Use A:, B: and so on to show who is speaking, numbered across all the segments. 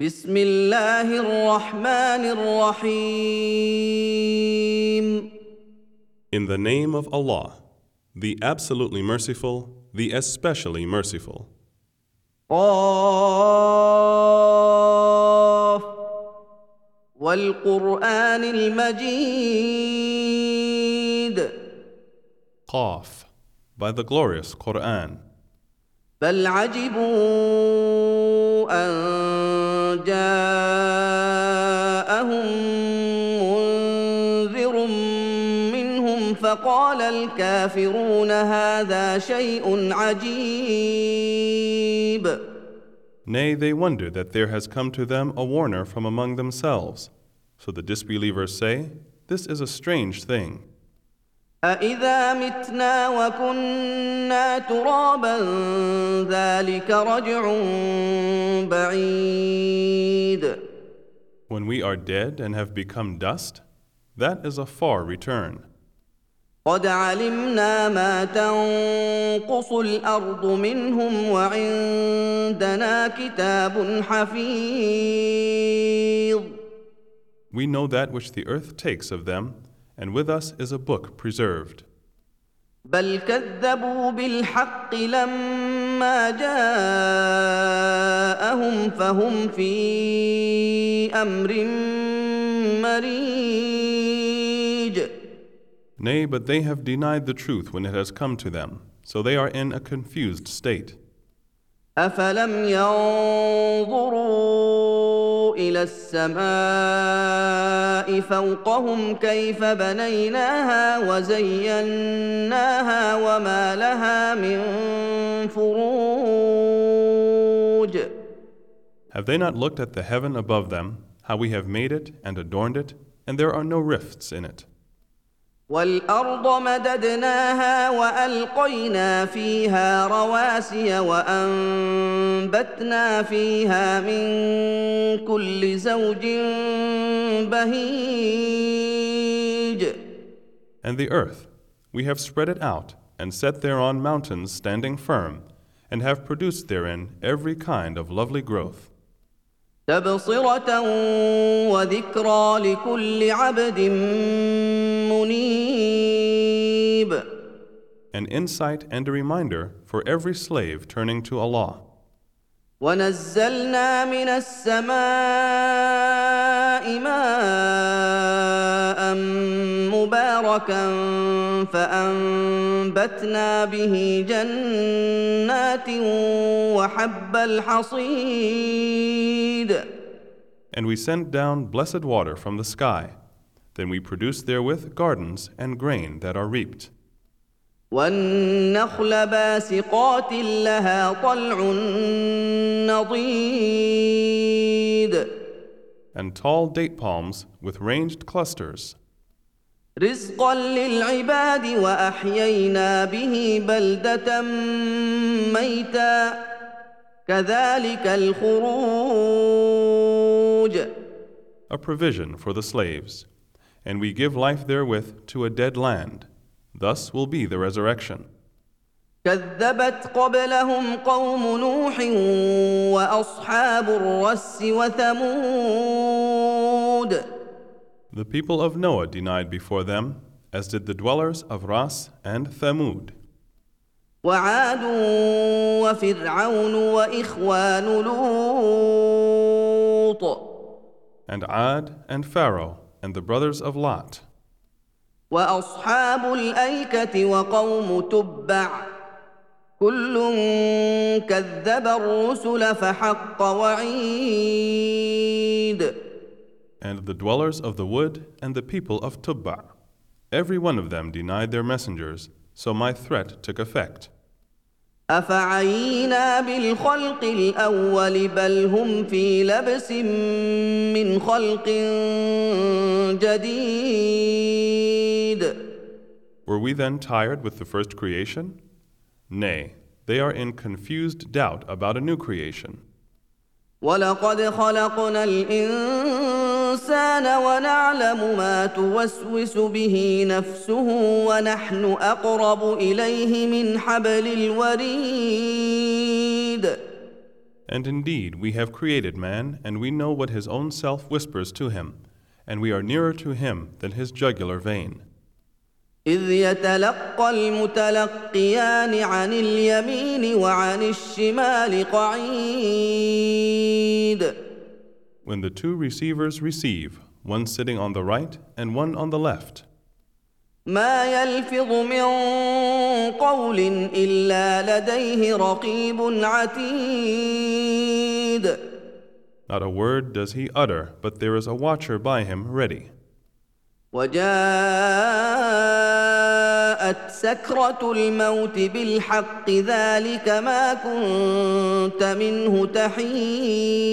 A: بسم الله الرحمن الرحيم
B: In the name of Allah, the absolutely merciful, the especially merciful.
A: قاف والقرآن المجيد
B: Qaf, by the glorious Quran.
A: بل عجبوا أن جاءهم منذر منهم فقال الكافرون هذا شيء عجيب
B: Nay, they wonder that there has come to them a warner from among themselves. So the disbelievers say, This is a strange thing.
A: أإذا متنا وكنا ترابا ذلك رجع بعيد
B: When we are dead and have become dust, that is a far return.
A: قد علمنا ما تنقص الأرض منهم وعندنا كتاب حفيظ
B: We know that which the earth takes of them, and with us is a book preserved.
A: بل كذبوا بالحق لما جاءهم فهم في أمر مريج
B: Nay, but they have denied the truth when it has come to them, so they are in a confused state.
A: أفلم ينظروا إلى السماء فوقهم كيف بنيناها وزيناها وما لها من فروج
B: Have they not looked at the heaven above them, how we have made it and adorned it, and there are no rifts in it?
A: والأرض مددناها وألقينا فيها رواسي وأنبتنا فيها من كل زوج بهيج
B: And the earth, we have spread it out, and set thereon mountains standing firm, and have produced therein every kind of lovely growth.
A: تبصرة وذكرى لكل عبد منيب
B: An insight and a reminder for every slave turning to Allah.
A: ونزلنا من السماء ماء مباركا فأنبتنا به جنات وحب الحصيد
B: And we sent down blessed water from the sky. Then we produced therewith gardens and grain that are reaped.
A: والنخل باسقات لها طلع نضيد
B: And tall date palms with ranged clusters,
A: رزقا للعباد واحيينا به بلده ميتا كذلك الخروج
B: a provision for the slaves. And we give life therewith to a dead land. Thus will be the resurrection.
A: كذبت قبلهم قوم نوح واصحاب الرس وثمود
B: The people of Noah denied before them, as did the dwellers of Ras and Thamud,
A: وعاد وفرعون واخوان لوط
B: and Ad and Pharaoh and the brothers of Lot,
A: واصحاب الايكه وقوم تبع كل كذب الرسل فحق وعيد
B: and the dwellers of the wood and the people of Tubba. Every one of them denied their messengers, so my threat took effect.
A: افعينا بالخلق الاول بل هم في لبس من خلق جديد
B: Were we then tired with the first creation? Nay, they are in confused doubt about a new creation.
A: ولقد خلقنا الانسان ونعلم ما توسوس به نفسه ونحن اقرب اليه من حبل الوريد
B: And indeed, we have created man, and we know what his own self whispers to him, and we are nearer to him than his jugular vein.
A: إذ يتلقى المتلقيان عن اليمين وعن الشمال قعيد
B: When the two receivers receive, one sitting on the right and one on the left,
A: ما يلفظ من قول إلا لديه رقيب عتيد
B: not a word does he utter, but there is a watcher by him ready.
A: وجاءت سكرة الموت بالحق ذلك ما كنت منه تحيد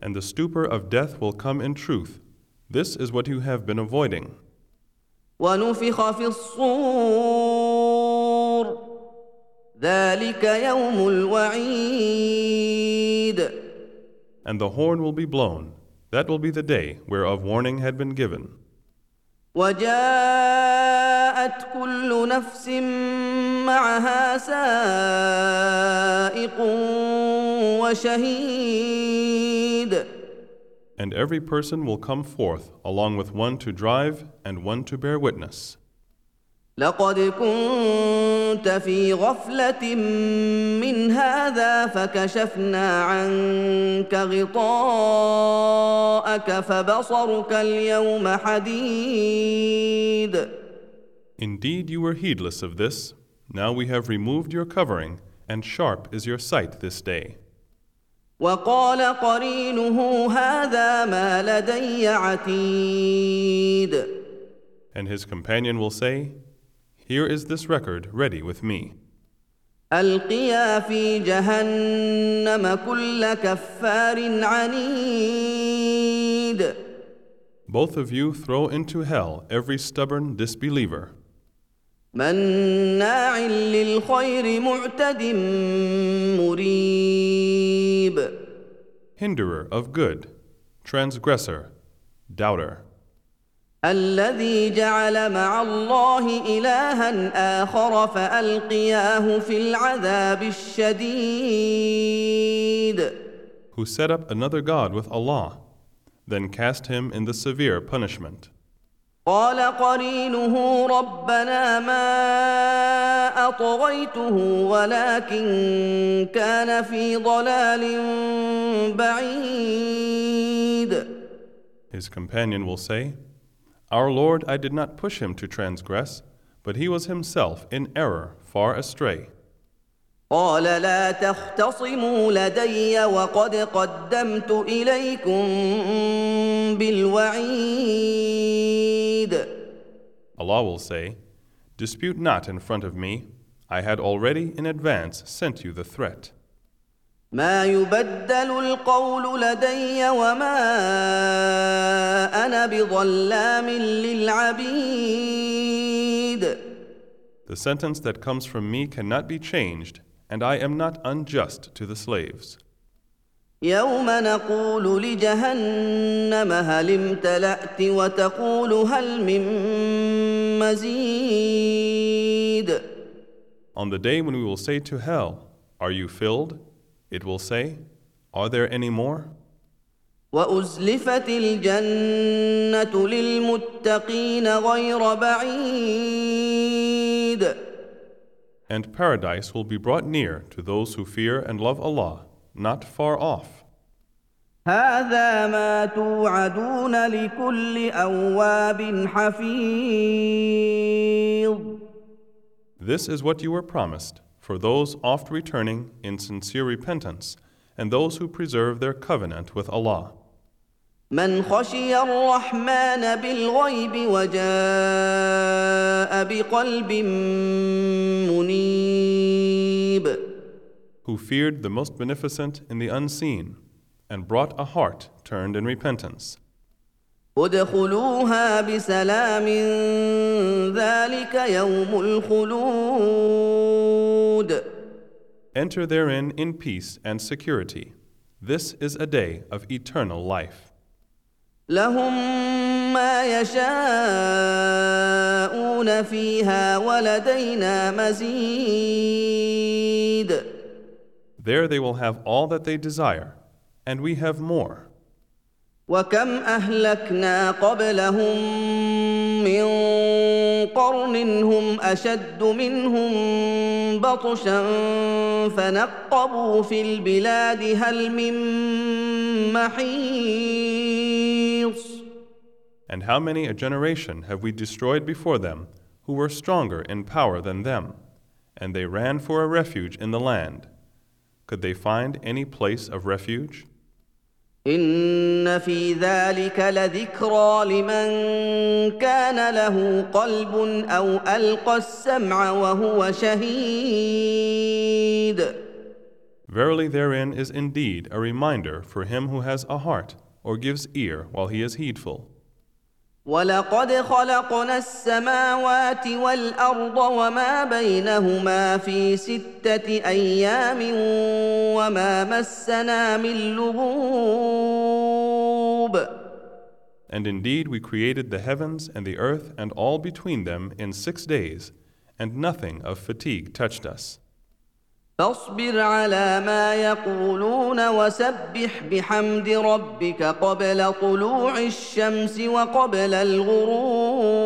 B: And the stupor of death will come in truth. This is what you have been avoiding.
A: ونفخ في الصور ذلك يوم الوعيد
B: And the horn will be blown. That will be the day whereof warning had been given.
A: وجاءت كل نفس معها سائق وشهيد
B: And every person will come forth along with one to drive and one to bear witness.
A: لقد كنت في غفلة من هذا فكشفنا عنك غطاءك فبصرك اليوم حديد
B: Indeed, you were heedless of this. Now we have removed your covering, and sharp is your sight this day.
A: وقال قرينه هذا ما لدي عتيد
B: And his companion will say, Here is this record ready with me.
A: القيا في جهنم كل كفار عنيد
B: Both of you throw into hell every stubborn disbeliever,
A: مناع للخير معتد مريب
B: hinderer of good, transgressor, doubter,
A: الذي جعل مع الله الها اخر فالقياه في العذاب الشديد
B: who set up another God with Allah, then cast him in the severe punishment.
A: قال قرينه ربنا ما اطغيته ولكن كان في ضلال بعيد
B: His companion will say, Our Lord, I did not push him to transgress, but he was himself in error, far astray.
A: قال لا تختصموا لدي وقد قدمت اليكم بالوعيد
B: Allah will say, Dispute not in front of me. I had already in advance sent you the threat.
A: ما يبدل القول لدي وما انا بظلام للعبيد
B: The sentence that comes from me cannot be changed, and I am not unjust to the slaves.
A: يوم نقول لجهنم هل امتلأت وتقول هل من مزيد
B: On the day when we will say to hell, Are you filled? It will say, Are there any more?
A: وأزلفت الجنة للمتقين غير بعيد
B: And paradise will be brought near to those who fear and love Allah, not far off.
A: هذا ما توعدون لكل أواب حفيظ
B: This is what you were promised for those oft returning in sincere repentance and those who preserve their covenant with Allah.
A: من خشي الرحمن بالغيب وجاء بقلب منيب
B: Who feared the most beneficent in the unseen and brought a heart turned in repentance.
A: ادخلوها بسلام ذلك يوم الخلود
B: Enter therein in peace and security. This is a day of eternal life.
A: لهم ما يشاءون فيها ولدينا مزيد
B: There they will have all that they desire, and we have more.
A: وكم اهلكنا قبلهم من قرن هم اشد منهم بطشا فنقبوا في البلاد هل من محيص
B: And how many a generation have we destroyed before them who were stronger in power than them, and they ran for a refuge in the land? Could they find any place of refuge?
A: ان في ذلك لذكرى لمن كان له قلب او القى السمع وهو شهيد
B: Verily, therein is indeed a reminder for him who has a heart or gives ear while he is heedful.
A: ولقد خلقنا السماوات والارض وما بينهما في سته أيام وما مسنا من لغوب
B: And indeed, we created the heavens and the earth and all between them in six days, and nothing of fatigue touched us.
A: فاصبر على ما يقولون وسبح بحمد ربك قبل طلوع الشمس وقبل الغروب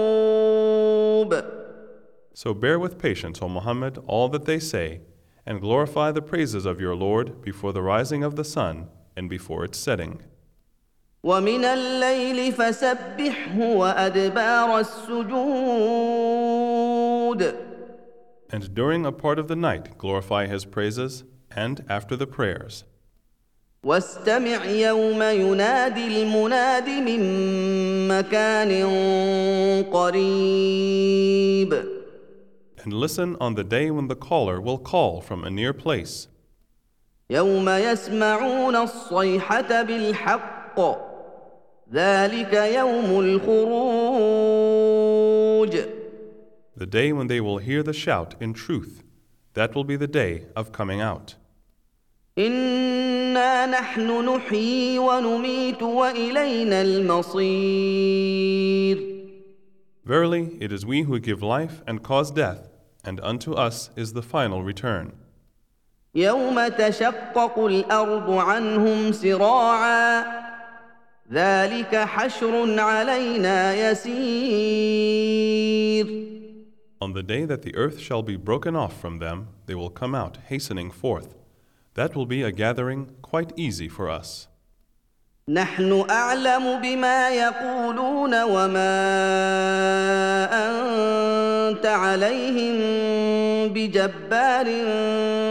B: So bear with patience, O Muhammad, all that they say, and glorify the praises of your Lord before the rising of the sun and before its setting.
A: ومن الليل فسبحه وادبار السجود
B: And during a part of the night, glorify His praises, and after the prayers.
A: واستمع يوم ينادي المناد من مكان قريب
B: And listen on the day when the caller will call from a near place,
A: يوم يسمعون الصيحة بالحق ذلك يوم الخروج
B: the day when they will hear the shout in truth. That will be the day of coming out.
A: إنا نحن نحيي ونميت وإلينا المصير
B: Verily, it is we who give life and cause death, and unto us is the final return.
A: يوم تشقق الأرض عنهم سراعا ذلك حشر علينا يسير
B: On the day that the earth shall be broken off from them, they will come out hastening forth. That will be a gathering quite easy for us.
A: نحن أعلم بما يقولون وما أنت عليهم بجبار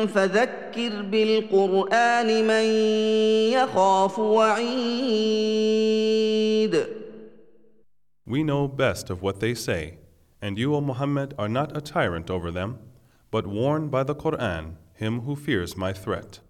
A: فذكر بالقرآن من يخاف وعيد
B: We know best of what they say, and you, O Muhammad, are not a tyrant over them, but warn by the Quran him who fears my threat.